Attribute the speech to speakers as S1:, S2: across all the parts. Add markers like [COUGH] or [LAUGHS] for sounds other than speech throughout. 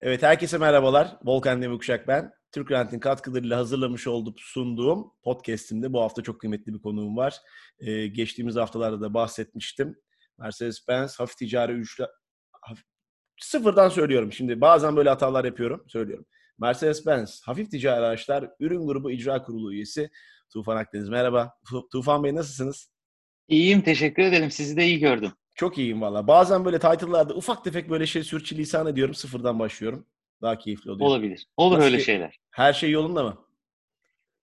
S1: Evet, herkese merhabalar. Volkan Demirkuşak ben. Türk Rent'in katkılarıyla hazırlamış olduğum, sunduğum podcast'imde bu hafta çok kıymetli bir konuğum var. Ee, geçtiğimiz haftalarda da bahsetmiştim. Mercedes-Benz hafif ticari üçlü... Hafif... Sıfırdan söylüyorum şimdi. Bazen böyle hatalar yapıyorum. Söylüyorum. Mercedes-Benz hafif ticari araçlar ürün grubu icra kurulu üyesi Tufan Akdeniz. Merhaba. Tufan Bey nasılsınız?
S2: İyiyim, teşekkür ederim. Sizi de iyi gördüm.
S1: Çok iyiyim valla. Bazen böyle title'larda ufak tefek böyle şey sürçülisan ediyorum. Sıfırdan başlıyorum. Daha keyifli oluyor.
S2: Olabilir. Olur
S1: Nasıl
S2: öyle
S1: şey-
S2: şeyler.
S1: Her şey yolunda mı?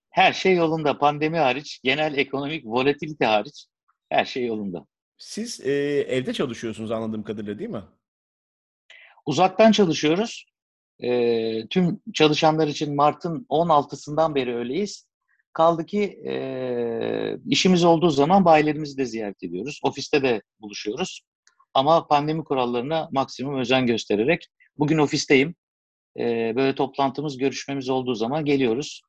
S2: Her şey yolunda. Pandemi hariç, genel ekonomik volatilite hariç her şey yolunda.
S1: Siz e, evde çalışıyorsunuz anladığım kadarıyla değil mi?
S2: Uzaktan çalışıyoruz. Ee, tüm çalışanlar için Mart'ın 16'sından beri öyleyiz. Kaldı ki e, işimiz olduğu zaman bayilerimizi de ziyaret ediyoruz. Ofiste de buluşuyoruz. Ama pandemi kurallarına maksimum özen göstererek bugün ofisteyim. Ee, böyle toplantımız, görüşmemiz olduğu zaman geliyoruz.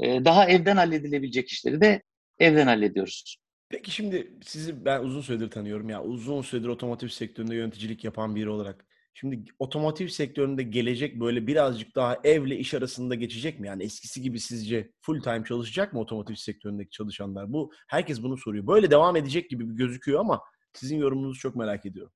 S2: Ee, daha evden halledilebilecek işleri de evden hallediyoruz.
S1: Peki şimdi sizi ben uzun süredir tanıyorum ya. Uzun süredir otomotiv sektöründe yöneticilik yapan biri olarak. Şimdi otomotiv sektöründe gelecek böyle birazcık daha evle iş arasında geçecek mi? Yani eskisi gibi sizce full time çalışacak mı otomotiv sektöründeki çalışanlar? Bu herkes bunu soruyor. Böyle devam edecek gibi gözüküyor ama sizin yorumunuzu çok merak ediyorum.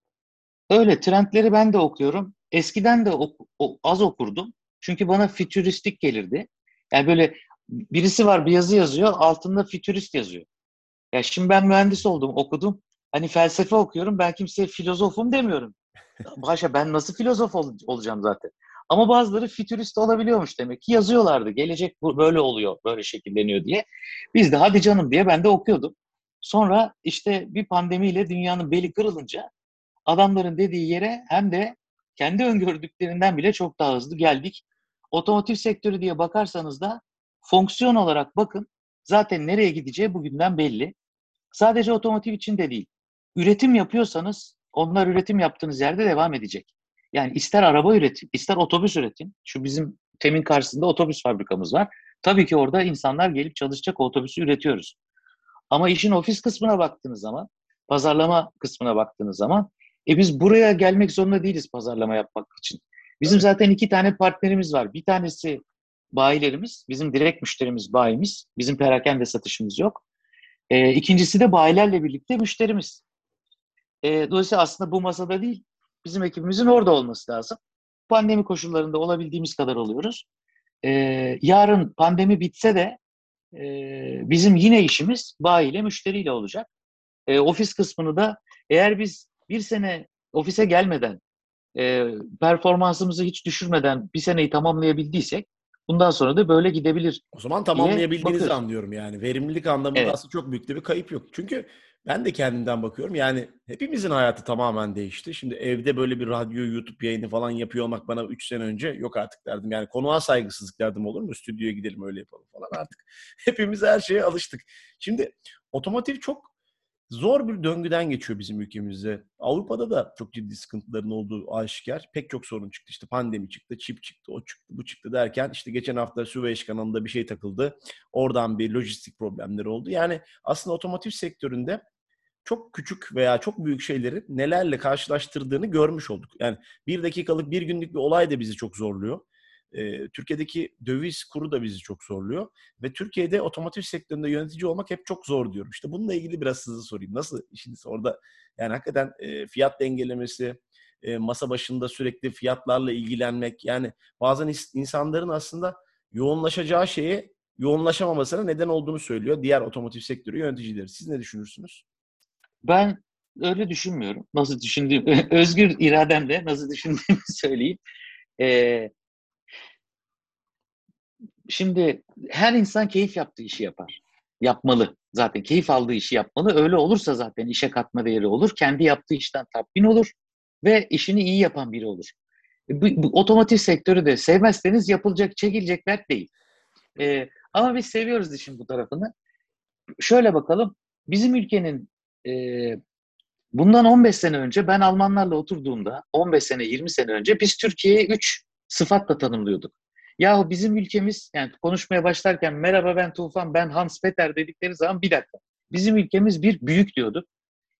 S2: Öyle trendleri ben de okuyorum. Eskiden de ok- o- az okurdum. Çünkü bana fütüristik gelirdi. Yani böyle birisi var bir yazı yazıyor, altında fütürist yazıyor. Ya şimdi ben mühendis oldum, okudum. Hani felsefe okuyorum, ben kimseye filozofum demiyorum. Başa ben nasıl filozof ol- olacağım zaten. Ama bazıları fütürist olabiliyormuş demek ki yazıyorlardı. Gelecek bu böyle oluyor, böyle şekilleniyor diye. Biz de hadi canım diye ben de okuyordum. Sonra işte bir pandemiyle dünyanın beli kırılınca adamların dediği yere hem de kendi öngördüklerinden bile çok daha hızlı geldik. Otomotiv sektörü diye bakarsanız da fonksiyon olarak bakın zaten nereye gideceği bugünden belli. Sadece otomotiv için de değil. Üretim yapıyorsanız onlar üretim yaptığınız yerde devam edecek. Yani ister araba üretin, ister otobüs üretin. Şu bizim temin karşısında otobüs fabrikamız var. Tabii ki orada insanlar gelip çalışacak otobüsü üretiyoruz. Ama işin ofis kısmına baktığınız zaman, pazarlama kısmına baktığınız zaman e biz buraya gelmek zorunda değiliz pazarlama yapmak için. Bizim
S1: Evet.
S2: zaten iki tane partnerimiz var. Bir tanesi bayilerimiz, bizim direkt müşterimiz bayimiz. Bizim perakende satışımız yok. E, ikincisi de bayilerle birlikte müşterimiz. E, dolayısıyla aslında bu masada değil, bizim ekibimizin orada olması lazım. Pandemi koşullarında olabildiğimiz kadar oluyoruz. E, yarın pandemi bitse de e, bizim yine işimiz bayiyle, müşteriyle olacak. E, ofis kısmını da eğer biz bir sene ofise gelmeden, e, performansımızı hiç düşürmeden bir seneyi tamamlayabildiysek, bundan sonra da böyle gidebilir.
S1: O zaman tamamlayabildiğinizi anlıyorum yani. Verimlilik anlamında
S2: Evet.
S1: aslında çok büyük bir kayıp yok. Çünkü ben de kendimden bakıyorum. Yani hepimizin hayatı tamamen değişti. Şimdi evde böyle bir radyo, YouTube yayını falan yapıyor olmak bana 3 sene önce yok artık derdim. Yani konuğa saygısızlık derdim olur mu? Stüdyoya gidelim öyle yapalım falan artık. [LAUGHS] Hepimiz her şeye alıştık. Şimdi otomotiv çok zor bir döngüden geçiyor bizim ülkemizde. Avrupa'da da çok ciddi sıkıntıların olduğu aşikar. Pek çok sorun çıktı. İşte pandemi çıktı, çip çıktı, o çıktı, bu çıktı derken işte geçen hafta Süveyş kanalında bir şey takıldı. Oradan bir lojistik problemleri oldu. Yani aslında otomotiv sektöründe çok küçük veya çok büyük şeyleri nelerle karşılaştırdığını görmüş olduk. Yani bir dakikalık, bir günlük bir olay da bizi çok zorluyor. Ee, Türkiye'deki döviz kuru da bizi çok zorluyor. Ve Türkiye'de otomotiv sektöründe yönetici olmak hep çok zor diyorum. İşte bununla ilgili biraz size sorayım. Nasıl işiniz orada? Yani hakikaten e, fiyat dengelemesi, e, masa başında sürekli fiyatlarla ilgilenmek. Yani bazen insanların aslında yoğunlaşacağı şeye yoğunlaşamamasına neden olduğunu söylüyor diğer otomotiv sektörü yöneticileri. Siz ne düşünürsünüz?
S2: Ben öyle düşünmüyorum. Nasıl düşündüğüm, [LAUGHS] özgür irademle nasıl düşündüğümü [LAUGHS] söyleyeyim. Ee, şimdi her insan keyif yaptığı işi yapar. Yapmalı. Zaten keyif aldığı işi yapmalı. Öyle olursa zaten işe katma değeri olur. Kendi yaptığı işten tatmin olur ve işini iyi yapan biri olur. Bu, bu otomotiv sektörü de sevmezseniz yapılacak, çekilecek dert değil. Ee, ama biz seviyoruz işin bu tarafını. Şöyle bakalım. Bizim ülkenin e, bundan 15 sene önce ben Almanlarla oturduğumda 15 sene 20 sene önce biz Türkiye'yi 3 sıfatla tanımlıyorduk. Yahu bizim ülkemiz yani konuşmaya başlarken merhaba ben Tufan ben Hans Peter dedikleri zaman bir dakika. Bizim ülkemiz bir büyük diyorduk.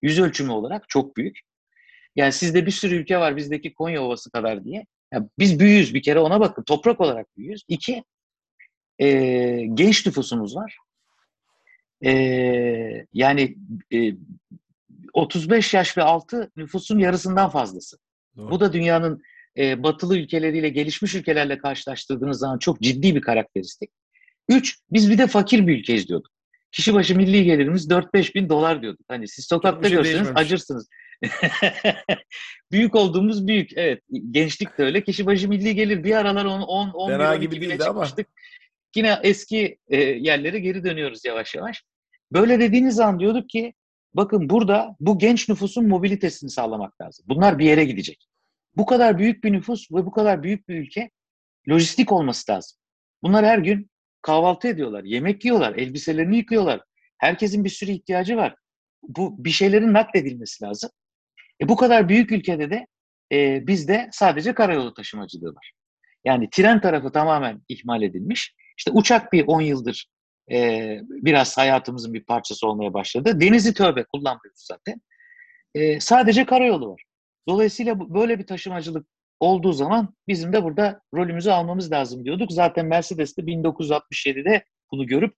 S2: Yüz ölçümü olarak çok büyük. Yani sizde bir sürü ülke var bizdeki Konya Ovası kadar diye. Yani biz büyüyüz bir kere ona bakın. Toprak olarak büyüyüz. İki, e, genç nüfusumuz var. E, yani e, 35 yaş ve altı nüfusun yarısından fazlası. Doğru. Bu da dünyanın e, batılı ülkeleriyle, gelişmiş ülkelerle karşılaştırdığınız zaman çok ciddi bir karakteristik. Üç, biz bir de fakir bir ülkeyiz diyorduk. Kişi başı milli gelirimiz 4-5 bin dolar diyorduk. Hani siz sokakta şey görseniz acırsınız. [LAUGHS] büyük olduğumuz büyük. Evet. Gençlik de öyle. Kişi başı milli gelir. Bir aralar 10 10 11 gibi değildi çıkmıştık. Ama. Yine eski e, yerlere geri dönüyoruz yavaş yavaş. Böyle dediğiniz zaman diyorduk ki bakın burada bu genç nüfusun mobilitesini sağlamak lazım. Bunlar bir yere gidecek. Bu kadar büyük bir nüfus ve bu kadar büyük bir ülke lojistik olması lazım. Bunlar her gün kahvaltı ediyorlar, yemek yiyorlar, elbiselerini yıkıyorlar. Herkesin bir sürü ihtiyacı var. Bu bir şeylerin nakledilmesi lazım. E, bu kadar büyük ülkede de e, bizde sadece karayolu taşımacılığı var. Yani tren tarafı tamamen ihmal edilmiş. İşte uçak bir 10 yıldır e, biraz hayatımızın bir parçası olmaya başladı. Denizi tövbe kullanmıyoruz zaten. E, sadece karayolu var. Dolayısıyla böyle bir taşımacılık olduğu zaman bizim de burada rolümüzü almamız lazım diyorduk. Zaten Mercedes de 1967'de bunu görüp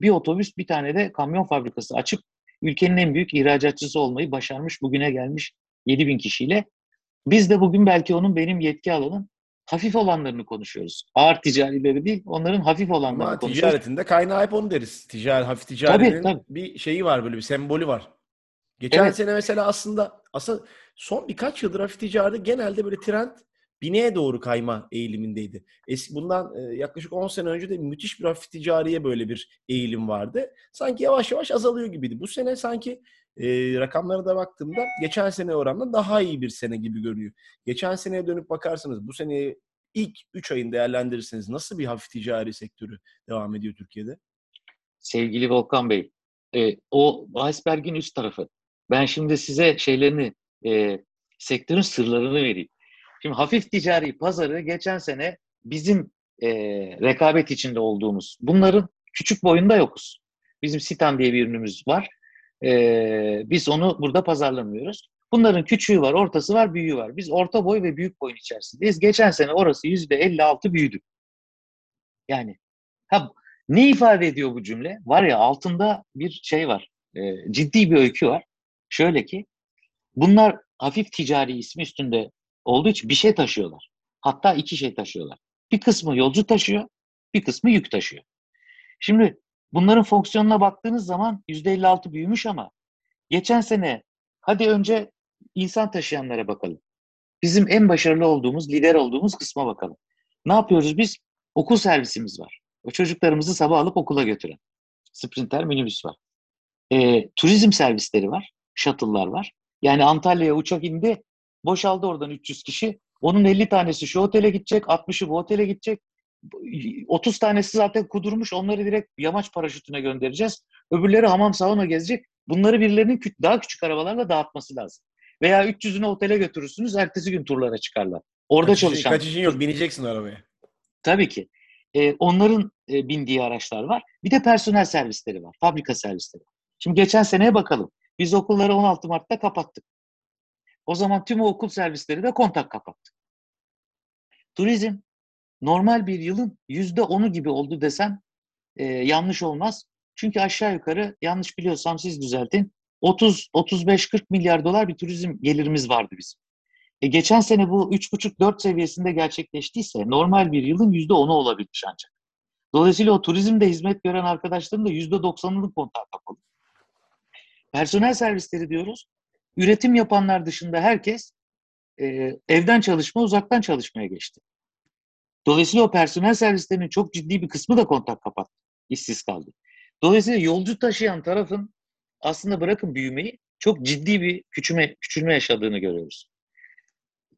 S2: bir otobüs bir tane de kamyon fabrikası açıp ülkenin en büyük ihracatçısı olmayı başarmış. Bugüne gelmiş 7 bin kişiyle. Biz de bugün belki onun benim yetki alanım hafif olanlarını konuşuyoruz. Ağır ticarileri değil, onların hafif olanlarını Ama konuşuyoruz.
S1: ticaretinde kaynağı hep onu deriz. Ticari, hafif ticaretin tabii, tabii. bir şeyi var böyle bir sembolü var. Geçen evet. sene mesela aslında aslında son birkaç yıldır hafif ticarette genelde böyle trend bineye doğru kayma eğilimindeydi. Eski bundan e, yaklaşık 10 sene önce de müthiş bir hafif ticariye böyle bir eğilim vardı. Sanki yavaş yavaş azalıyor gibiydi. Bu sene sanki e, rakamlara da baktığımda geçen sene oranla daha iyi bir sene gibi görünüyor. Geçen seneye dönüp bakarsanız bu seneyi ilk 3 ayın değerlendirirseniz nasıl bir hafif ticari sektörü devam ediyor Türkiye'de?
S2: Sevgili Volkan Bey, e, o iceberg'in üst tarafı. Ben şimdi size şeylerini, e, sektörün sırlarını vereyim. Şimdi hafif ticari pazarı geçen sene bizim e, rekabet içinde olduğumuz, bunların küçük boyunda yokuz. Bizim Sitan diye bir ürünümüz var. E, biz onu burada pazarlamıyoruz. Bunların küçüğü var, ortası var, büyüğü var. Biz orta boy ve büyük boyun içerisindeyiz. Geçen sene orası yüzde 56 büyüdü. Yani ha, ne ifade ediyor bu cümle? Var ya altında bir şey var. E, ciddi bir öykü var. Şöyle ki bunlar hafif ticari ismi üstünde olduğu için bir şey taşıyorlar. Hatta iki şey taşıyorlar. Bir kısmı yolcu taşıyor, bir kısmı yük taşıyor. Şimdi bunların fonksiyonuna baktığınız zaman %56 büyümüş ama geçen sene hadi önce insan taşıyanlara bakalım. Bizim en başarılı olduğumuz, lider olduğumuz kısma bakalım. Ne yapıyoruz biz? Okul servisimiz var. O çocuklarımızı sabah alıp okula götüren. Sprinter minibüs var. E, turizm servisleri var. Shuttle'lar var. Yani Antalya'ya uçak indi. Boşaldı oradan 300 kişi. Onun 50 tanesi şu otele gidecek, 60'ı bu otele gidecek. 30 tanesi zaten kudurmuş. Onları direkt yamaç paraşütüne göndereceğiz. Öbürleri hamam sauna gezecek. Bunları birilerinin daha küçük arabalarla dağıtması lazım. Veya 300'ünü otele götürürsünüz. Ertesi gün turlara çıkarlar. Orada
S1: kaçışın,
S2: çalışan.
S1: Kaçışın yok. Bineceksin arabaya.
S2: Tabii ki. Ee, onların e, bindiği araçlar var. Bir de personel servisleri var. Fabrika servisleri. Şimdi geçen seneye bakalım. Biz okulları 16 Mart'ta kapattık. O zaman tüm o okul servisleri de kontak kapattı. Turizm normal bir yılın yüzde onu gibi oldu desem e, yanlış olmaz. Çünkü aşağı yukarı yanlış biliyorsam siz düzeltin. 30-35-40 milyar dolar bir turizm gelirimiz vardı bizim. E, geçen sene bu 3,5-4 seviyesinde gerçekleştiyse normal bir yılın yüzde onu olabilmiş ancak. Dolayısıyla o turizmde hizmet gören arkadaşların da yüzde 90'lık kontağı kapalı. Personel servisleri diyoruz. Üretim yapanlar dışında herkes e, evden çalışma, uzaktan çalışmaya geçti. Dolayısıyla o personel servislerinin çok ciddi bir kısmı da kontak kapattı. işsiz kaldı. Dolayısıyla yolcu taşıyan tarafın aslında bırakın büyümeyi çok ciddi bir küçülme, küçülme yaşadığını görüyoruz.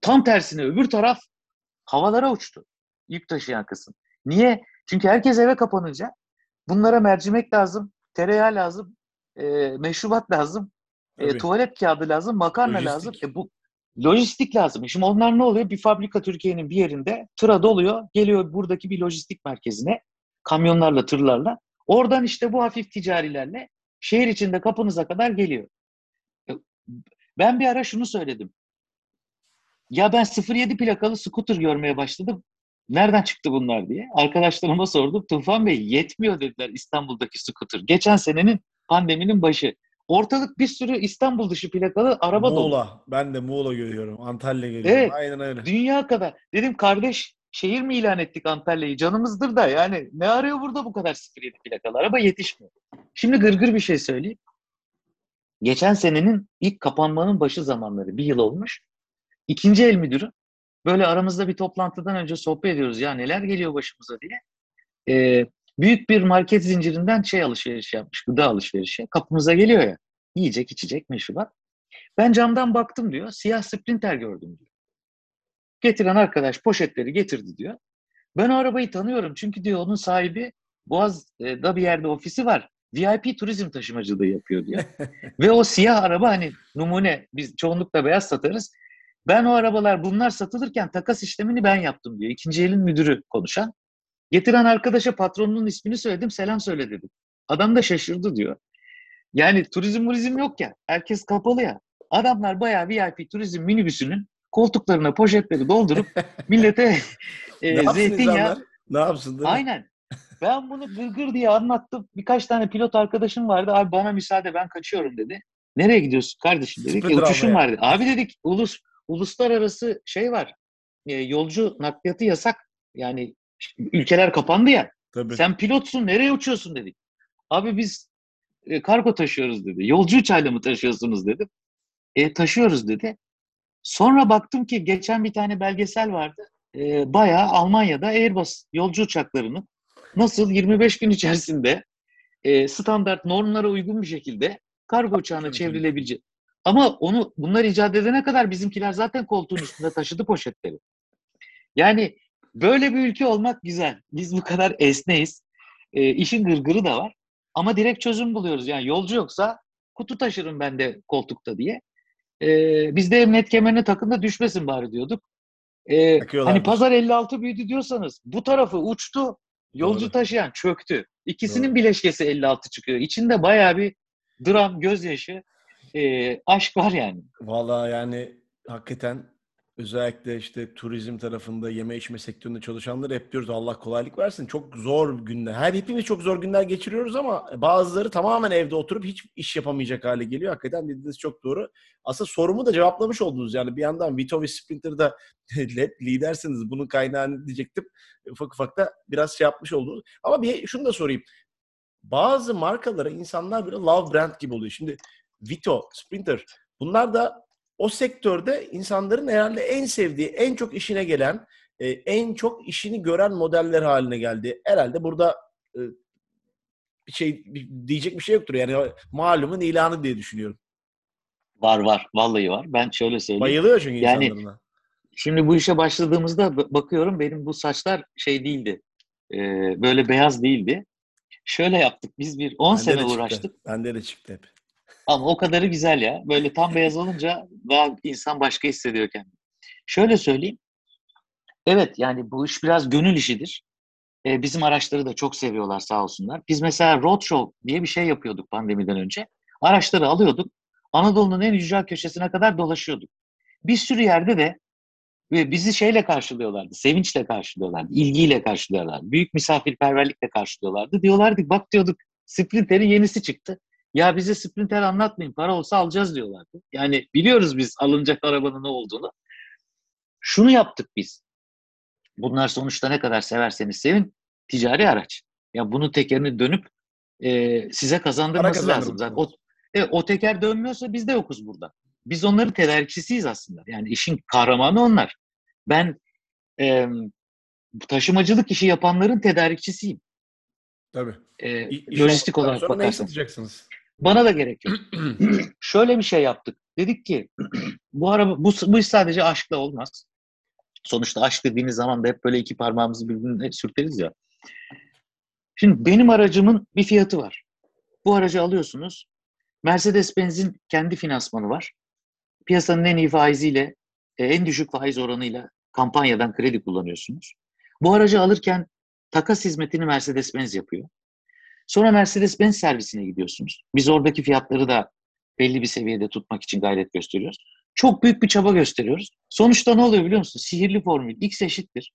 S2: Tam tersine öbür taraf havalara uçtu. Yük taşıyan kısım. Niye? Çünkü herkes eve kapanınca bunlara mercimek lazım, tereyağı lazım, e, meşrubat lazım, e, tuvalet kağıdı lazım, makarna lojistik. lazım. E, bu lojistik lazım. Şimdi onlar ne oluyor? Bir fabrika Türkiye'nin bir yerinde tıra doluyor, geliyor buradaki bir lojistik merkezine kamyonlarla, tırlarla. Oradan işte bu hafif ticarilerle şehir içinde kapınıza kadar geliyor. E, ben bir ara şunu söyledim. Ya ben 07 plakalı scooter görmeye başladım. Nereden çıktı bunlar diye. Arkadaşlarıma sordum. Tufan Bey yetmiyor dediler İstanbul'daki scooter. Geçen senenin pandeminin başı. Ortalık bir sürü İstanbul dışı plakalı araba dolu.
S1: Muğla. Ben de Muğla görüyorum. Antalya görüyorum.
S2: Evet.
S1: Aynen öyle.
S2: Dünya kadar. Dedim kardeş şehir mi ilan ettik Antalya'yı? Canımızdır da yani ne arıyor burada bu kadar 07 plakalı araba yetişmiyor. Şimdi gırgır bir şey söyleyeyim. Geçen senenin ilk kapanmanın başı zamanları bir yıl olmuş. İkinci el müdürü böyle aramızda bir toplantıdan önce sohbet ediyoruz ya neler geliyor başımıza diye. Ee, büyük bir market zincirinden şey alışveriş yapmış, gıda alışverişi. Kapımıza geliyor ya. Yiyecek, içecek, meşrubat. Ben camdan baktım diyor. Siyah sprinter gördüm diyor. Getiren arkadaş poşetleri getirdi diyor. Ben o arabayı tanıyorum çünkü diyor onun sahibi Boğaz'da bir yerde ofisi var. VIP turizm taşımacılığı yapıyor diyor. [LAUGHS] Ve o siyah araba hani numune biz çoğunlukla beyaz satarız. Ben o arabalar bunlar satılırken takas işlemini ben yaptım diyor. İkinci elin müdürü konuşan. Getiren arkadaşa patronunun ismini söyledim selam söyle dedim. Adam da şaşırdı diyor. Yani turizm turizm yok ya. Herkes kapalı ya. Adamlar bayağı VIP turizm minibüsünün koltuklarına poşetleri doldurup [LAUGHS] millete e, zeytinyağı?
S1: Ne yapsın değil mi?
S2: Aynen. Ben bunu gırgır diye anlattım. Birkaç tane pilot arkadaşım vardı. Abi bana müsaade ben kaçıyorum dedi. Nereye gidiyorsun kardeşim dedik. E, uçuşum var dedi. Abi dedik ulus uluslararası şey var. E, yolcu nakliyatı yasak. Yani ülkeler kapandı ya.
S1: Tabii.
S2: Sen pilotsun nereye uçuyorsun dedik. Abi biz e, kargo taşıyoruz dedi. Yolcu uçağıyla mı taşıyorsunuz dedim. E, taşıyoruz dedi. Sonra baktım ki geçen bir tane belgesel vardı. E, bayağı Almanya'da Airbus yolcu uçaklarını nasıl 25 gün içerisinde e, standart normlara uygun bir şekilde kargo uçağına çevrilebilecek. Ama onu bunlar icat edene kadar bizimkiler zaten koltuğun üstünde taşıdı poşetleri. Yani böyle bir ülke olmak güzel. Biz bu kadar esneyiz. E, işin gırgırı da var. Ama direkt çözüm buluyoruz. Yani yolcu yoksa kutu taşırım ben de koltukta diye. E, biz de emniyet kemerine takın da düşmesin bari diyorduk. E, hani pazar 56 büyüdü diyorsanız bu tarafı uçtu. Yolcu
S1: Doğru.
S2: taşıyan çöktü. İkisinin
S1: Doğru.
S2: bileşkesi 56 çıkıyor. İçinde bayağı bir dram, gözyaşı, e, aşk var yani.
S1: Vallahi yani hakikaten özellikle işte turizm tarafında yeme içme sektöründe çalışanları hep diyoruz Allah kolaylık versin. Çok zor günler. Her hepimiz çok zor günler geçiriyoruz ama bazıları tamamen evde oturup hiç iş yapamayacak hale geliyor. Hakikaten dediğiniz çok doğru. Aslında sorumu da cevaplamış oldunuz. Yani bir yandan Vito ve Sprinter'da [LAUGHS] lidersiniz. Bunun kaynağını diyecektim. Ufak ufak da biraz şey yapmış oldunuz. Ama bir şunu da sorayım. Bazı markalara insanlar böyle love brand gibi oluyor. Şimdi Vito, Sprinter bunlar da o sektörde insanların herhalde en sevdiği, en çok işine gelen, e, en çok işini gören modeller haline geldi. Herhalde burada e, bir şey bir- diyecek bir şey yoktur. Yani malumun ilanı diye düşünüyorum.
S2: Var var. Vallahi var. Ben şöyle söyleyeyim.
S1: Bayılıyor çünkü
S2: Yani-
S1: insanlarına.
S2: Şimdi bu işe başladığımızda bakıyorum benim bu saçlar şey değildi. E, böyle beyaz değildi. Şöyle yaptık. Biz bir 10
S1: Bende de
S2: sene
S1: çıktı.
S2: uğraştık.
S1: Bende de çıktı hep.
S2: Ama o kadarı güzel ya. Böyle tam beyaz olunca daha insan başka hissediyor kendini. Şöyle söyleyeyim. Evet yani bu iş biraz gönül işidir. Ee, bizim araçları da çok seviyorlar sağ olsunlar. Biz mesela roadshow diye bir şey yapıyorduk pandemiden önce. Araçları alıyorduk. Anadolu'nun en ücra köşesine kadar dolaşıyorduk. Bir sürü yerde de ve bizi şeyle karşılıyorlardı. Sevinçle karşılıyorlardı. ilgiyle karşılıyorlardı. Büyük misafirperverlikle karşılıyorlardı. Diyorlardı bak diyorduk Sprinter'in yenisi çıktı. Ya bize Sprinter anlatmayın. Para olsa alacağız diyorlardı. Yani biliyoruz biz alınacak arabanın ne olduğunu. Şunu yaptık biz. Bunlar sonuçta ne kadar severseniz sevin ticari araç. Ya bunun tekerini dönüp e, size kazandırması lazım. Zaten o, evet, o teker dönmüyorsa biz de yokuz burada. Biz onların tedarikçisiyiz aslında. Yani işin kahramanı onlar. Ben e, taşımacılık işi yapanların tedarikçisiyim.
S1: Tabii.
S2: E,
S1: İ-
S2: lojistik olarak bakarsan.
S1: satacaksınız?
S2: Bana da gerek yok. [CLEARS THROAT] Şöyle bir şey yaptık. Dedik ki bu araba bu, bu iş sadece aşkla olmaz. Sonuçta aşk dediğiniz zaman da hep böyle iki parmağımızı birbirine sürteriz ya. Şimdi benim aracımın bir fiyatı var. Bu aracı alıyorsunuz. Mercedes-Benz'in kendi finansmanı var. Piyasanın en iyi faiziyle, e, en düşük faiz oranıyla kampanyadan kredi kullanıyorsunuz. Bu aracı alırken takas hizmetini Mercedes-Benz yapıyor. Sonra Mercedes-Benz servisine gidiyorsunuz. Biz oradaki fiyatları da belli bir seviyede tutmak için gayret gösteriyoruz. Çok büyük bir çaba gösteriyoruz. Sonuçta ne oluyor biliyor musun? Sihirli formül. X eşittir.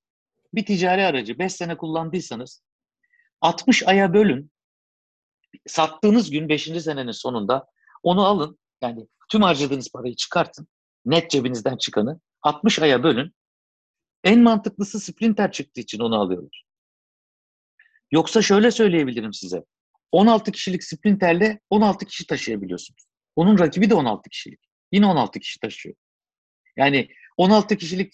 S2: Bir ticari aracı 5 sene kullandıysanız 60 aya bölün. Sattığınız gün 5. senenin sonunda onu alın. Yani tüm harcadığınız parayı çıkartın. Net cebinizden çıkanı. 60 aya bölün. En mantıklısı Sprinter çıktığı için onu alıyorlar. Yoksa şöyle söyleyebilirim size. 16 kişilik Sprinter'le 16 kişi taşıyabiliyorsunuz. Onun rakibi de 16 kişilik. Yine 16 kişi taşıyor. Yani 16 kişilik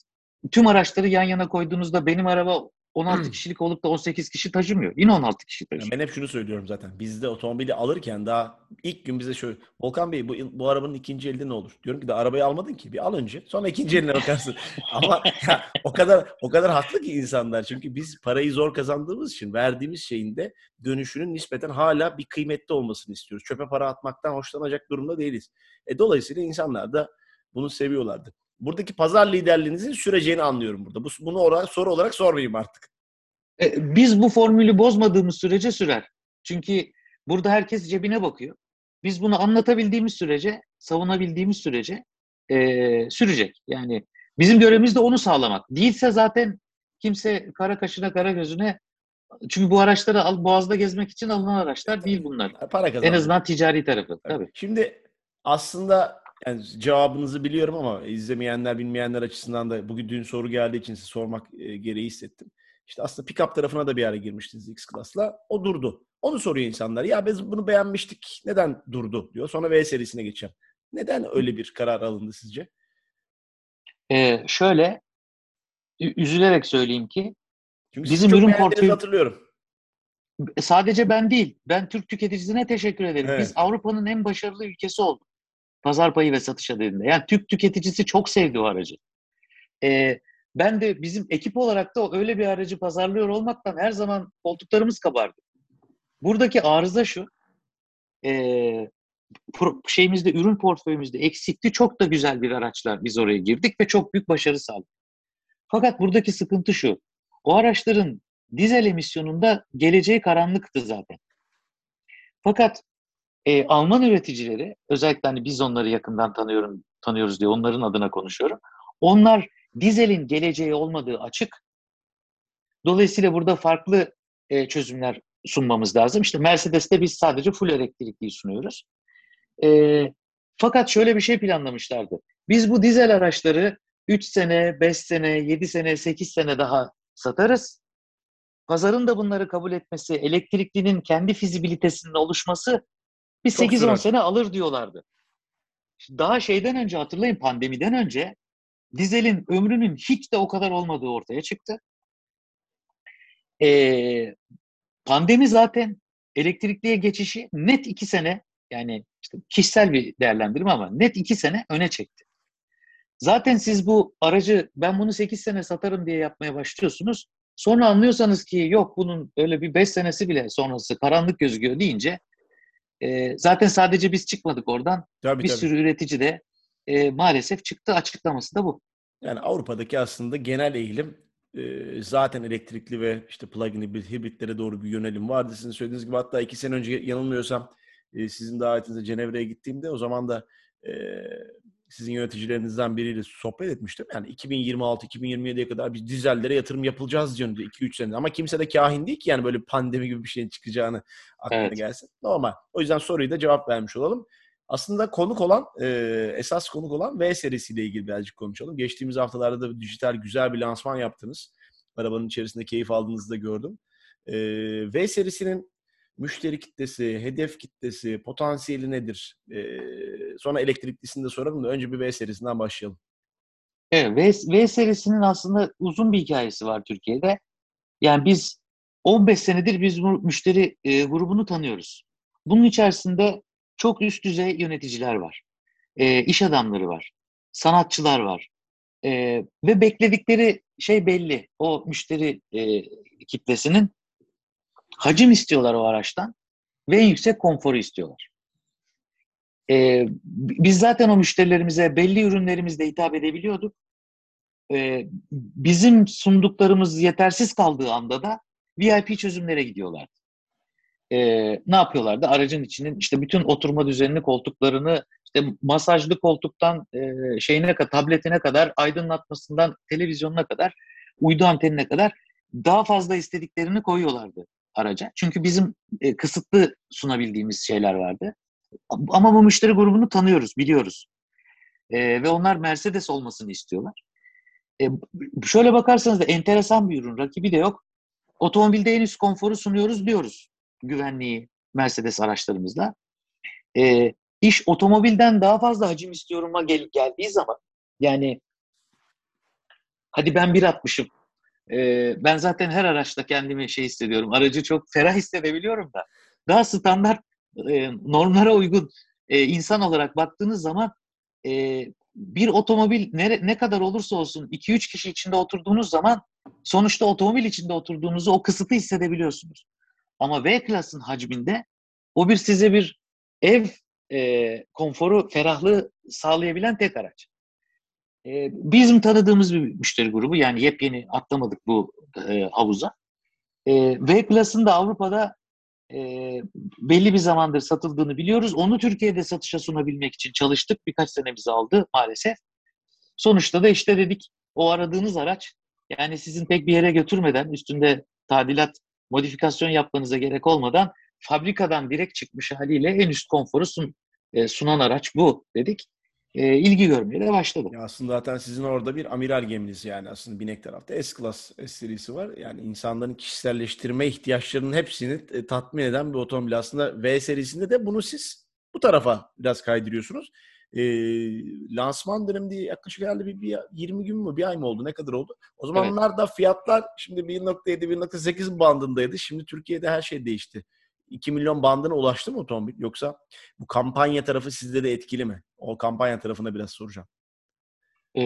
S2: tüm araçları yan yana koyduğunuzda benim araba 16 hmm. kişilik olup da 18 kişi taşımıyor. Yine 16 kişi taşıyor.
S1: Ben hep şunu söylüyorum zaten. Bizde otomobili alırken daha ilk gün bize şöyle Volkan Bey bu, bu arabanın ikinci elde ne olur? Diyorum ki de arabayı almadın ki. Bir al önce. Sonra ikinci eline bakarsın. [LAUGHS] Ama ya, o kadar o kadar haklı ki insanlar. Çünkü biz parayı zor kazandığımız için verdiğimiz şeyin de dönüşünün nispeten hala bir kıymetli olmasını istiyoruz. Çöpe para atmaktan hoşlanacak durumda değiliz. E, dolayısıyla insanlar da bunu seviyorlardı buradaki pazar liderliğinizin süreceğini anlıyorum burada. Bu, bunu olarak, soru olarak sormayayım artık.
S2: E, biz bu formülü bozmadığımız sürece sürer. Çünkü burada herkes cebine bakıyor. Biz bunu anlatabildiğimiz sürece, savunabildiğimiz sürece e, sürecek. Yani bizim görevimiz de onu sağlamak. Değilse zaten kimse kara kaşına kara gözüne çünkü bu araçları al, boğazda gezmek için alınan araçlar değil bunlar. Para En azından ticari tarafı. Tabii.
S1: Şimdi aslında yani cevabınızı biliyorum ama izlemeyenler, bilmeyenler açısından da bugün dün soru geldiği için size sormak e, gereği hissettim. İşte aslında pick-up tarafına da bir ara girmiştiniz X-Class'la. O durdu. Onu soruyor insanlar. Ya biz bunu beğenmiştik. Neden durdu diyor. Sonra V serisine geçeceğim. Neden öyle bir karar alındı sizce?
S2: Ee, şöyle üzülerek söyleyeyim ki Çünkü bizim ürün portföyü
S1: hatırlıyorum.
S2: Sadece ben değil. Ben Türk tüketicisine teşekkür ederim. Evet. Biz Avrupa'nın en başarılı ülkesi olduk. Pazar payı ve satış adedinde. Yani Türk tüketicisi çok sevdi o aracı. Ee, ben de bizim ekip olarak da öyle bir aracı pazarlıyor olmaktan her zaman koltuklarımız kabardı. Buradaki arıza şu. E, şeyimizde, ürün portföyümüzde eksikti. Çok da güzel bir araçlar biz oraya girdik ve çok büyük başarı sağladık. Fakat buradaki sıkıntı şu. O araçların dizel emisyonunda geleceği karanlıktı zaten. Fakat e, Alman üreticileri, özellikle hani biz onları yakından tanıyorum, tanıyoruz diye onların adına konuşuyorum. Onlar dizelin geleceği olmadığı açık. Dolayısıyla burada farklı e, çözümler sunmamız lazım. İşte Mercedes'te biz sadece full elektrikliyi sunuyoruz. E, fakat şöyle bir şey planlamışlardı. Biz bu dizel araçları 3 sene, 5 sene, 7 sene, 8 sene daha satarız. Pazarın da bunları kabul etmesi, elektriklinin kendi fizibilitesinin oluşması bir 8-10 sene alır diyorlardı. Daha şeyden önce hatırlayın pandemiden önce dizelin ömrünün hiç de o kadar olmadığı ortaya çıktı. Ee, pandemi zaten elektrikliye geçişi net iki sene yani işte kişisel bir değerlendirme ama net iki sene öne çekti. Zaten siz bu aracı ben bunu 8 sene satarım diye yapmaya başlıyorsunuz. Sonra anlıyorsanız ki yok bunun öyle bir 5 senesi bile sonrası karanlık gözüküyor deyince e, zaten sadece biz çıkmadık oradan. Tabii, bir tabii. sürü üretici de e, maalesef çıktı. Açıklaması da bu.
S1: Yani Avrupa'daki aslında genel eğilim e, zaten elektrikli ve işte plug-in hibritlere doğru bir yönelim vardı. Sizin söylediğiniz gibi hatta iki sene önce yanılmıyorsam e, sizin davetinizde Cenevre'ye gittiğimde o zaman da e, sizin yöneticilerinizden biriyle sohbet etmiştim. Yani 2026-2027'ye kadar biz dizellere yatırım yapılacağız diyor 2-3 sene. Ama kimse de kahin değil ki yani böyle pandemi gibi bir şeyin çıkacağını aklına evet. gelsin. Normal. O yüzden soruyu da cevap vermiş olalım. Aslında konuk olan, e, esas konuk olan V serisiyle ilgili birazcık konuşalım. Geçtiğimiz haftalarda da dijital güzel bir lansman yaptınız. Arabanın içerisinde keyif aldığınızı da gördüm. E, v serisinin müşteri kitlesi, hedef kitlesi, potansiyeli nedir? E, sonra elektriklisini de soralım da önce bir V serisinden başlayalım.
S2: Evet, V, v serisinin aslında uzun bir hikayesi var Türkiye'de. Yani biz 15 senedir biz müşteri e, grubunu tanıyoruz. Bunun içerisinde çok üst düzey yöneticiler var. E, iş adamları var. Sanatçılar var. E, ve bekledikleri şey belli. O müşteri e, kitlesinin hacim istiyorlar o araçtan ve en yüksek konforu istiyorlar. E, biz zaten o müşterilerimize belli ürünlerimizle hitap edebiliyorduk. E, bizim sunduklarımız yetersiz kaldığı anda da VIP çözümlere gidiyorlardı. E, ne yapıyorlardı? Aracın içinin işte bütün oturma düzenini, koltuklarını, işte masajlı koltuktan e, şeyine kadar, tabletine kadar, aydınlatmasından televizyonuna kadar, uydu antenine kadar daha fazla istediklerini koyuyorlardı araca. Çünkü bizim e, kısıtlı sunabildiğimiz şeyler vardı. Ama bu müşteri grubunu tanıyoruz, biliyoruz. E, ve onlar Mercedes olmasını istiyorlar. E, şöyle bakarsanız da enteresan bir ürün. Rakibi de yok. Otomobilde en üst konforu sunuyoruz diyoruz. Güvenliği Mercedes araçlarımızla. E, iş otomobilden daha fazla hacim istiyorum'a gel, geldiği zaman yani hadi ben 1.60'ım. E, ben zaten her araçta kendimi şey hissediyorum. Aracı çok ferah hissedebiliyorum da. Daha standart e, normlara uygun e, insan olarak baktığınız zaman e, bir otomobil ne, ne kadar olursa olsun 2-3 kişi içinde oturduğunuz zaman sonuçta otomobil içinde oturduğunuzu o kısıtı hissedebiliyorsunuz. Ama V-Class'ın hacminde o bir size bir ev e, konforu, ferahlığı sağlayabilen tek araç. E, bizim tanıdığımız bir müşteri grubu yani yepyeni atlamadık bu e, havuza. E, V-Class'ın da Avrupa'da e, belli bir zamandır satıldığını biliyoruz. Onu Türkiye'de satışa sunabilmek için çalıştık. Birkaç senemizi aldı maalesef. Sonuçta da işte dedik o aradığınız araç yani sizin pek bir yere götürmeden üstünde tadilat, modifikasyon yapmanıza gerek olmadan fabrikadan direkt çıkmış haliyle en üst konforu sun, e, sunan araç bu dedik. E, ilgi görmeye de başladı.
S1: Ya aslında zaten sizin orada bir amiral geminiz yani aslında binek tarafta S-Class S serisi var. Yani insanların kişiselleştirme ihtiyaçlarının hepsini e, tatmin eden bir otomobil. Aslında V serisinde de bunu siz bu tarafa biraz kaydırıyorsunuz. E, lansman döneminde yaklaşık herhalde bir, bir 20 gün mü bir ay mı oldu ne kadar oldu? O zamanlar evet. da fiyatlar şimdi 1.7 1.8 bandındaydı. Şimdi Türkiye'de her şey değişti. 2 milyon bandına ulaştı mı otomobil? Yoksa bu kampanya tarafı sizde de etkili mi? O kampanya tarafına biraz soracağım.
S2: Ee,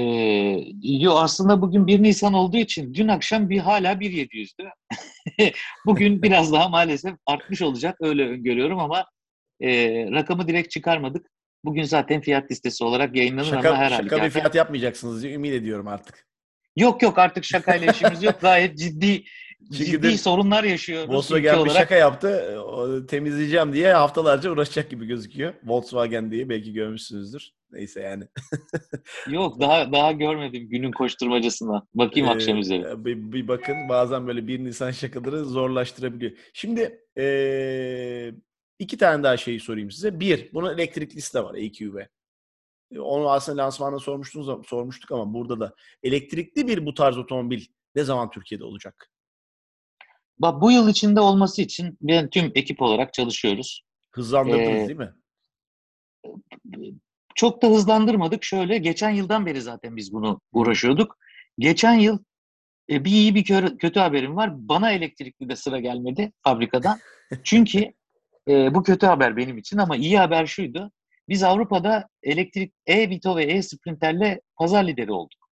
S2: yo aslında bugün 1 Nisan olduğu için dün akşam bir hala 1.700'dü. [LAUGHS] bugün biraz daha maalesef artmış olacak öyle öngörüyorum ama e, rakamı direkt çıkarmadık. Bugün zaten fiyat listesi olarak yayınlanır
S1: şaka,
S2: ama her
S1: Şaka bir fiyat yapmayacaksınız diye ümit ediyorum artık.
S2: Yok yok artık şakayla işimiz yok. Gayet ciddi çünkü ciddi sorunlar yaşıyoruz.
S1: Volkswagen bir şaka yaptı. O, temizleyeceğim diye haftalarca uğraşacak gibi gözüküyor. Volkswagen diye belki görmüşsünüzdür. Neyse yani. [LAUGHS]
S2: Yok daha daha görmedim günün koşturmacasına. Bakayım ee, akşam üzeri.
S1: Bir, bir bakın bazen böyle bir Nisan şakaları zorlaştırabiliyor. Şimdi ee, iki tane daha şeyi sorayım size. Bir, bunun elektriklisi de var EQV. Onu aslında lansmanda sormuştunuz, sormuştuk ama burada da elektrikli bir bu tarz otomobil ne zaman Türkiye'de olacak?
S2: Bu yıl içinde olması için ben tüm ekip olarak çalışıyoruz.
S1: Hızlandırdınız ee, değil mi?
S2: Çok da hızlandırmadık. Şöyle geçen yıldan beri zaten biz bunu uğraşıyorduk. Geçen yıl e, bir iyi bir kö- kötü haberim var. Bana elektrikli de sıra gelmedi fabrikadan. [LAUGHS] Çünkü e, bu kötü haber benim için ama iyi haber şuydu. Biz Avrupa'da elektrik e-Vito ve e-Sprinter'le pazar lideri olduk.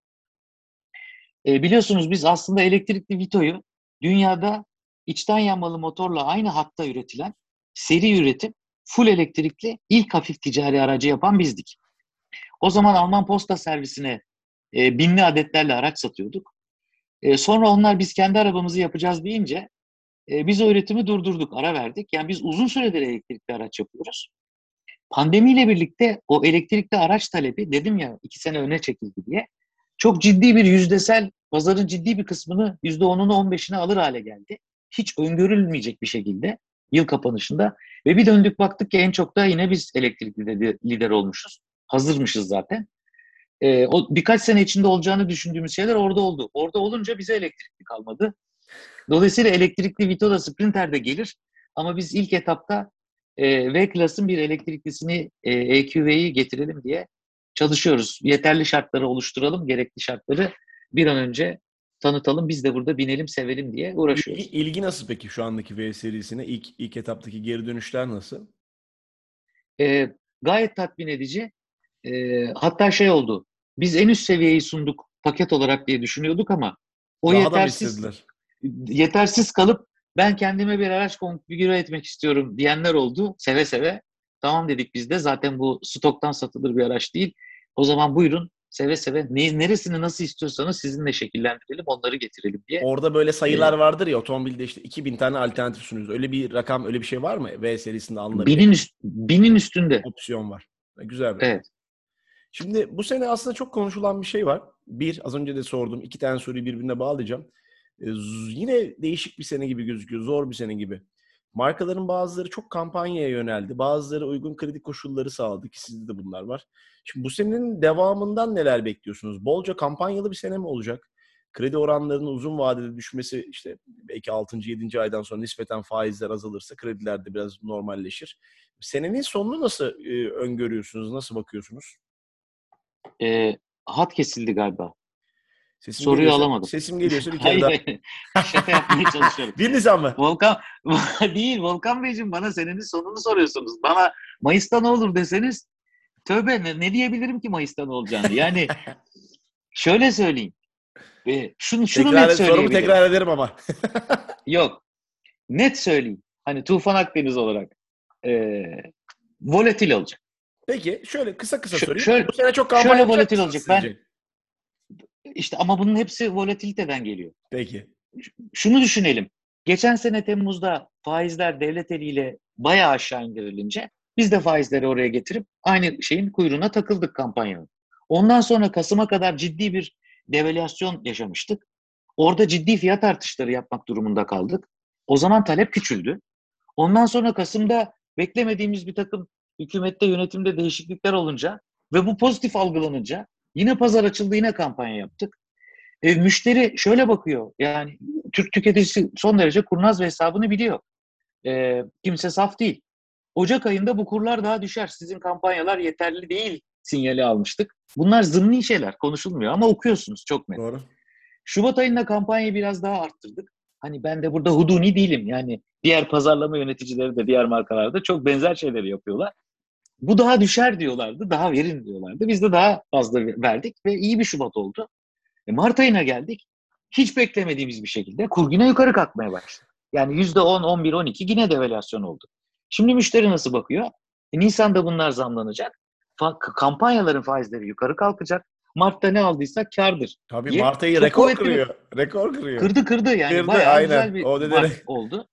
S2: E, biliyorsunuz biz aslında elektrikli Vito'yu dünyada içten yanmalı motorla aynı hatta üretilen seri üretim full elektrikli ilk hafif ticari aracı yapan bizdik. O zaman Alman posta servisine e, binli adetlerle araç satıyorduk. E, sonra onlar biz kendi arabamızı yapacağız deyince e, biz o üretimi durdurduk, ara verdik. Yani biz uzun süredir elektrikli araç yapıyoruz. Pandemiyle birlikte o elektrikli araç talebi dedim ya iki sene öne çekildi diye çok ciddi bir yüzdesel pazarın ciddi bir kısmını yüzde onunu on beşine alır hale geldi hiç öngörülmeyecek bir şekilde yıl kapanışında ve bir döndük baktık ki en çok da yine biz elektrikli lider olmuşuz. Hazırmışız zaten. Ee, o birkaç sene içinde olacağını düşündüğümüz şeyler orada oldu. Orada olunca bize elektrikli kalmadı. Dolayısıyla elektrikli Vito da Sprinter de gelir. Ama biz ilk etapta e, V-Class'ın bir elektriklisini e, EQV'yi getirelim diye çalışıyoruz. Yeterli şartları oluşturalım, gerekli şartları bir an önce tanıtalım biz de burada binelim sevelim diye uğraşıyoruz.
S1: İlgi nasıl peki şu andaki V serisine? İlk, ilk etaptaki geri dönüşler nasıl?
S2: Ee, gayet tatmin edici. Ee, hatta şey oldu. Biz en üst seviyeyi sunduk paket olarak diye düşünüyorduk ama o Daha yetersiz yetersiz kalıp ben kendime bir araç konfigüre etmek istiyorum diyenler oldu. Seve seve. Tamam dedik biz de. Zaten bu stoktan satılır bir araç değil. O zaman buyurun seve seve ne, neresini nasıl istiyorsanız sizinle şekillendirelim onları getirelim diye.
S1: Orada böyle sayılar ee, vardır ya otomobilde işte 2000 tane alternatif sunuyoruz. Öyle bir rakam öyle bir şey var mı V serisinde alınabilir?
S2: Binin, üst, binin üstünde.
S1: Opsiyon var. Güzel. Bir
S2: evet.
S1: Şimdi bu sene aslında çok konuşulan bir şey var. Bir, az önce de sordum. iki tane soruyu birbirine bağlayacağım. Ee, yine değişik bir sene gibi gözüküyor. Zor bir sene gibi. Markaların bazıları çok kampanyaya yöneldi. Bazıları uygun kredi koşulları sağladı ki sizde de bunlar var. Şimdi bu senenin devamından neler bekliyorsunuz? Bolca kampanyalı bir sene mi olacak? Kredi oranlarının uzun vadede düşmesi işte belki 6. 7. aydan sonra nispeten faizler azalırsa krediler de biraz normalleşir. Senenin sonunu nasıl e, öngörüyorsunuz? Nasıl bakıyorsunuz?
S2: E, hat kesildi galiba.
S1: Sesim
S2: Soruyu
S1: geliyorsa,
S2: alamadım.
S1: Sesim geliyorsa bir [LAUGHS] kere daha.
S2: şaka yapmaya çalışıyorum. [LAUGHS]
S1: Bir Nisan mı?
S2: Volkan [LAUGHS] değil Volkan Beyciğim bana senenin sonunu soruyorsunuz. Bana Mayıs'ta ne olur deseniz tövbe ne, ne diyebilirim ki Mayıs'ta ne olacağını. Yani şöyle söyleyeyim. E, şunu şunu
S1: Tekrar,
S2: net
S1: sorumu
S2: söyleyebilirim.
S1: tekrar ederim ama.
S2: Yok. Net söyleyeyim. Hani Tufan Akdeniz olarak e, volatil olacak.
S1: Peki şöyle kısa kısa
S2: Şö-
S1: sorayım.
S2: şöyle-
S1: bu sene çok
S2: şöyle
S1: kampanya yapacak
S2: volatil olacak. Ben-? İşte ama bunun hepsi volatiliteden geliyor.
S1: Peki.
S2: Şunu düşünelim. Geçen sene Temmuz'da faizler devlet eliyle bayağı aşağı indirilince biz de faizleri oraya getirip aynı şeyin kuyruğuna takıldık kampanyanın. Ondan sonra Kasım'a kadar ciddi bir devalüasyon yaşamıştık. Orada ciddi fiyat artışları yapmak durumunda kaldık. O zaman talep küçüldü. Ondan sonra Kasım'da beklemediğimiz bir takım hükümette yönetimde değişiklikler olunca ve bu pozitif algılanınca yine pazar açıldı yine kampanya yaptık. E, müşteri şöyle bakıyor yani Türk tüketicisi son derece kurnaz ve hesabını biliyor. E, kimse saf değil. Ocak ayında bu kurlar daha düşer. Sizin kampanyalar yeterli değil sinyali almıştık. Bunlar zımni şeyler konuşulmuyor ama okuyorsunuz çok net.
S1: Doğru.
S2: Şubat ayında kampanyayı biraz daha arttırdık. Hani ben de burada huduni değilim. Yani diğer pazarlama yöneticileri de diğer markalarda çok benzer şeyleri yapıyorlar. Bu daha düşer diyorlardı, daha verin diyorlardı. Biz de daha fazla verdik ve iyi bir Şubat oldu. E Mart ayına geldik. Hiç beklemediğimiz bir şekilde kur yine yukarı kalkmaya başladı. Yani %10, 11, 12 yine devalüasyon oldu. Şimdi müşteri nasıl bakıyor? E Nisan'da bunlar zamlanacak. Fa- kampanyaların faizleri yukarı kalkacak. Mart'ta ne aldıysak kardır.
S1: Tabii
S2: Ye-
S1: Mart ayı rekor kırıyor. Rekor kırıyor.
S2: Kırdı kırdı yani
S1: Kırdı,
S2: bayağı
S1: aynen.
S2: güzel bir
S1: O
S2: Mart oldu.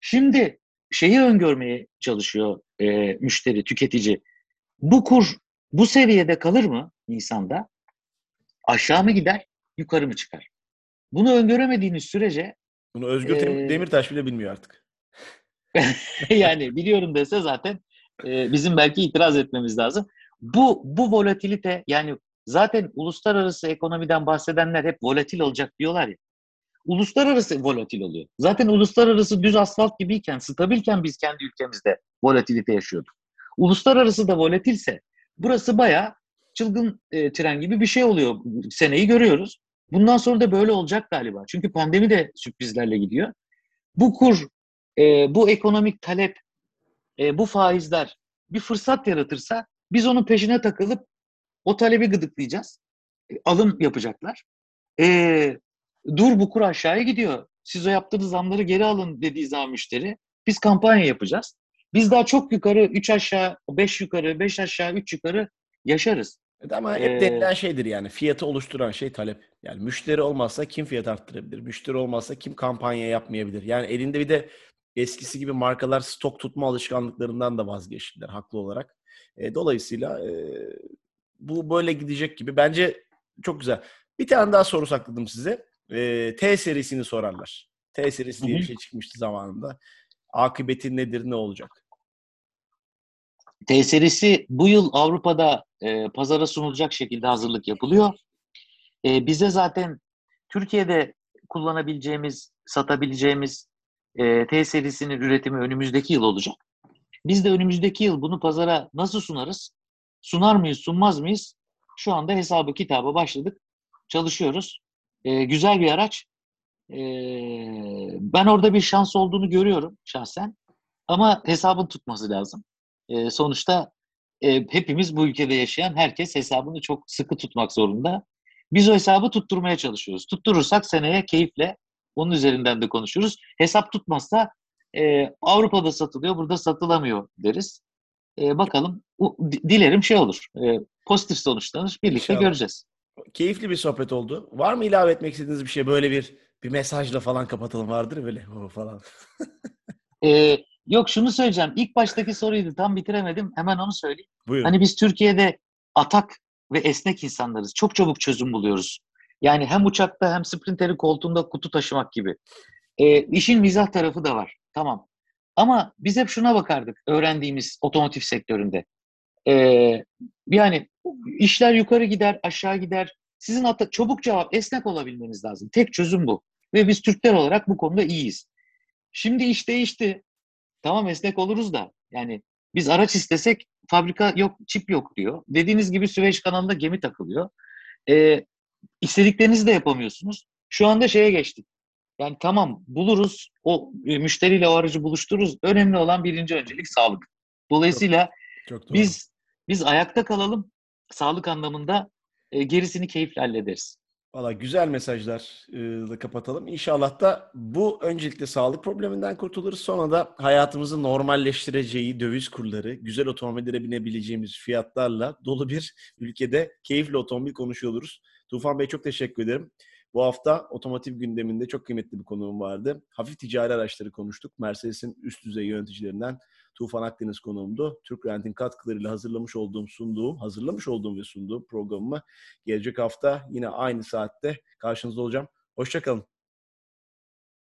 S2: Şimdi şeyi öngörmeye çalışıyor e, müşteri, tüketici. Bu kur bu seviyede kalır mı Nisan'da? Aşağı mı gider, yukarı mı çıkar? Bunu öngöremediğiniz sürece
S1: Bunu Özgür
S2: Ee,
S1: Demirtaş bile bilmiyor artık. [LAUGHS]
S2: yani biliyorum dese zaten e, bizim belki itiraz etmemiz lazım. Bu bu volatilite yani zaten uluslararası ekonomiden bahsedenler hep volatil olacak diyorlar ya. Uluslararası volatil oluyor. Zaten uluslararası düz asfalt gibiyken, stabilken biz kendi ülkemizde volatilite yaşıyorduk. Uluslararası da volatilse burası bayağı çılgın e, tren gibi bir şey oluyor. Seneyi görüyoruz. Bundan sonra da böyle olacak galiba. Çünkü pandemi de sürprizlerle gidiyor. Bu kur, e, bu ekonomik talep, e, bu faizler bir fırsat yaratırsa biz onun peşine takılıp o talebi gıdıklayacağız. E, alım yapacaklar. E, dur bu kur aşağıya gidiyor. Siz o yaptığınız zamları geri alın dediği zaman müşteri. Biz kampanya yapacağız. Biz daha çok yukarı 3 aşağı 5 yukarı 5 aşağı 3 yukarı yaşarız.
S1: Evet Ama hep
S2: Ee,
S1: denilen şeydir yani. Fiyatı oluşturan şey talep. Yani müşteri olmazsa kim fiyat arttırabilir? Müşteri olmazsa kim kampanya yapmayabilir? Yani elinde bir de eskisi gibi markalar stok tutma alışkanlıklarından da vazgeçtiler haklı olarak. E, dolayısıyla e, bu böyle gidecek gibi. Bence çok güzel. Bir tane daha soru sakladım size. E, T serisini sorarlar. T serisi diye bir şey çıkmıştı zamanında. Akıbeti nedir, ne olacak?
S2: T serisi bu yıl Avrupa'da e, pazara sunulacak şekilde hazırlık yapılıyor. E, bize zaten Türkiye'de kullanabileceğimiz, satabileceğimiz e, T serisinin üretimi önümüzdeki yıl olacak. Biz de önümüzdeki yıl bunu pazara nasıl sunarız? Sunar mıyız, sunmaz mıyız? Şu anda hesabı kitaba başladık. Çalışıyoruz. E, güzel bir araç. E, ben orada bir şans olduğunu görüyorum şahsen. Ama hesabın tutması lazım. E, sonuçta e, hepimiz bu ülkede yaşayan herkes hesabını çok sıkı tutmak zorunda. Biz o hesabı tutturmaya çalışıyoruz. Tutturursak seneye keyifle onun üzerinden de konuşuruz. Hesap tutmazsa e, Avrupa'da satılıyor, burada satılamıyor deriz. E, bakalım. U- di- dilerim şey olur. E, pozitif sonuçlanır. Birlikte
S1: İnşallah.
S2: göreceğiz.
S1: Keyifli bir sohbet oldu. Var mı ilave etmek istediğiniz bir şey? Böyle bir bir mesajla falan kapatalım vardır böyle o falan. [LAUGHS]
S2: E, Yok şunu söyleyeceğim. İlk baştaki soruydu. Tam bitiremedim. Hemen onu söyleyeyim.
S1: Buyurun.
S2: Hani biz Türkiye'de atak ve esnek insanlarız. Çok çabuk çözüm buluyoruz. Yani hem uçakta hem sprinterin koltuğunda kutu taşımak gibi. E, işin mizah tarafı da var. Tamam. Ama biz hep şuna bakardık öğrendiğimiz otomotiv sektöründe. E, yani işler yukarı gider, aşağı gider. Sizin hatta çabuk cevap, esnek olabilmeniz lazım. Tek çözüm bu. Ve biz Türkler olarak bu konuda iyiyiz. Şimdi iş değişti. Tamam esnek oluruz da yani biz araç istesek fabrika yok, çip yok diyor. Dediğiniz gibi Süveyş kanalında gemi takılıyor. Ee, istediklerinizi de yapamıyorsunuz. Şu anda şeye geçtik. Yani tamam buluruz, o e, müşteriyle o aracı buluştururuz. Önemli olan birinci öncelik sağlık. Dolayısıyla
S1: Çok doğru.
S2: biz biz ayakta kalalım. Sağlık anlamında e, gerisini keyifle hallederiz.
S1: Valla güzel mesajlar e, kapatalım. İnşallah da bu öncelikle sağlık probleminden kurtuluruz. Sonra da hayatımızı normalleştireceği döviz kurları, güzel otomobillere binebileceğimiz fiyatlarla dolu bir ülkede keyifli otomobil konuşuyor oluruz. Tufan Bey çok teşekkür ederim. Bu hafta otomotiv gündeminde çok kıymetli bir konuğum vardı. Hafif ticari araçları konuştuk. Mercedes'in üst düzey yöneticilerinden Tufan Akdeniz konuğumdu. Türk Rent'in katkılarıyla hazırlamış olduğum, sunduğum, hazırlamış olduğum ve sunduğum programımı gelecek hafta yine aynı saatte karşınızda olacağım. Hoşçakalın.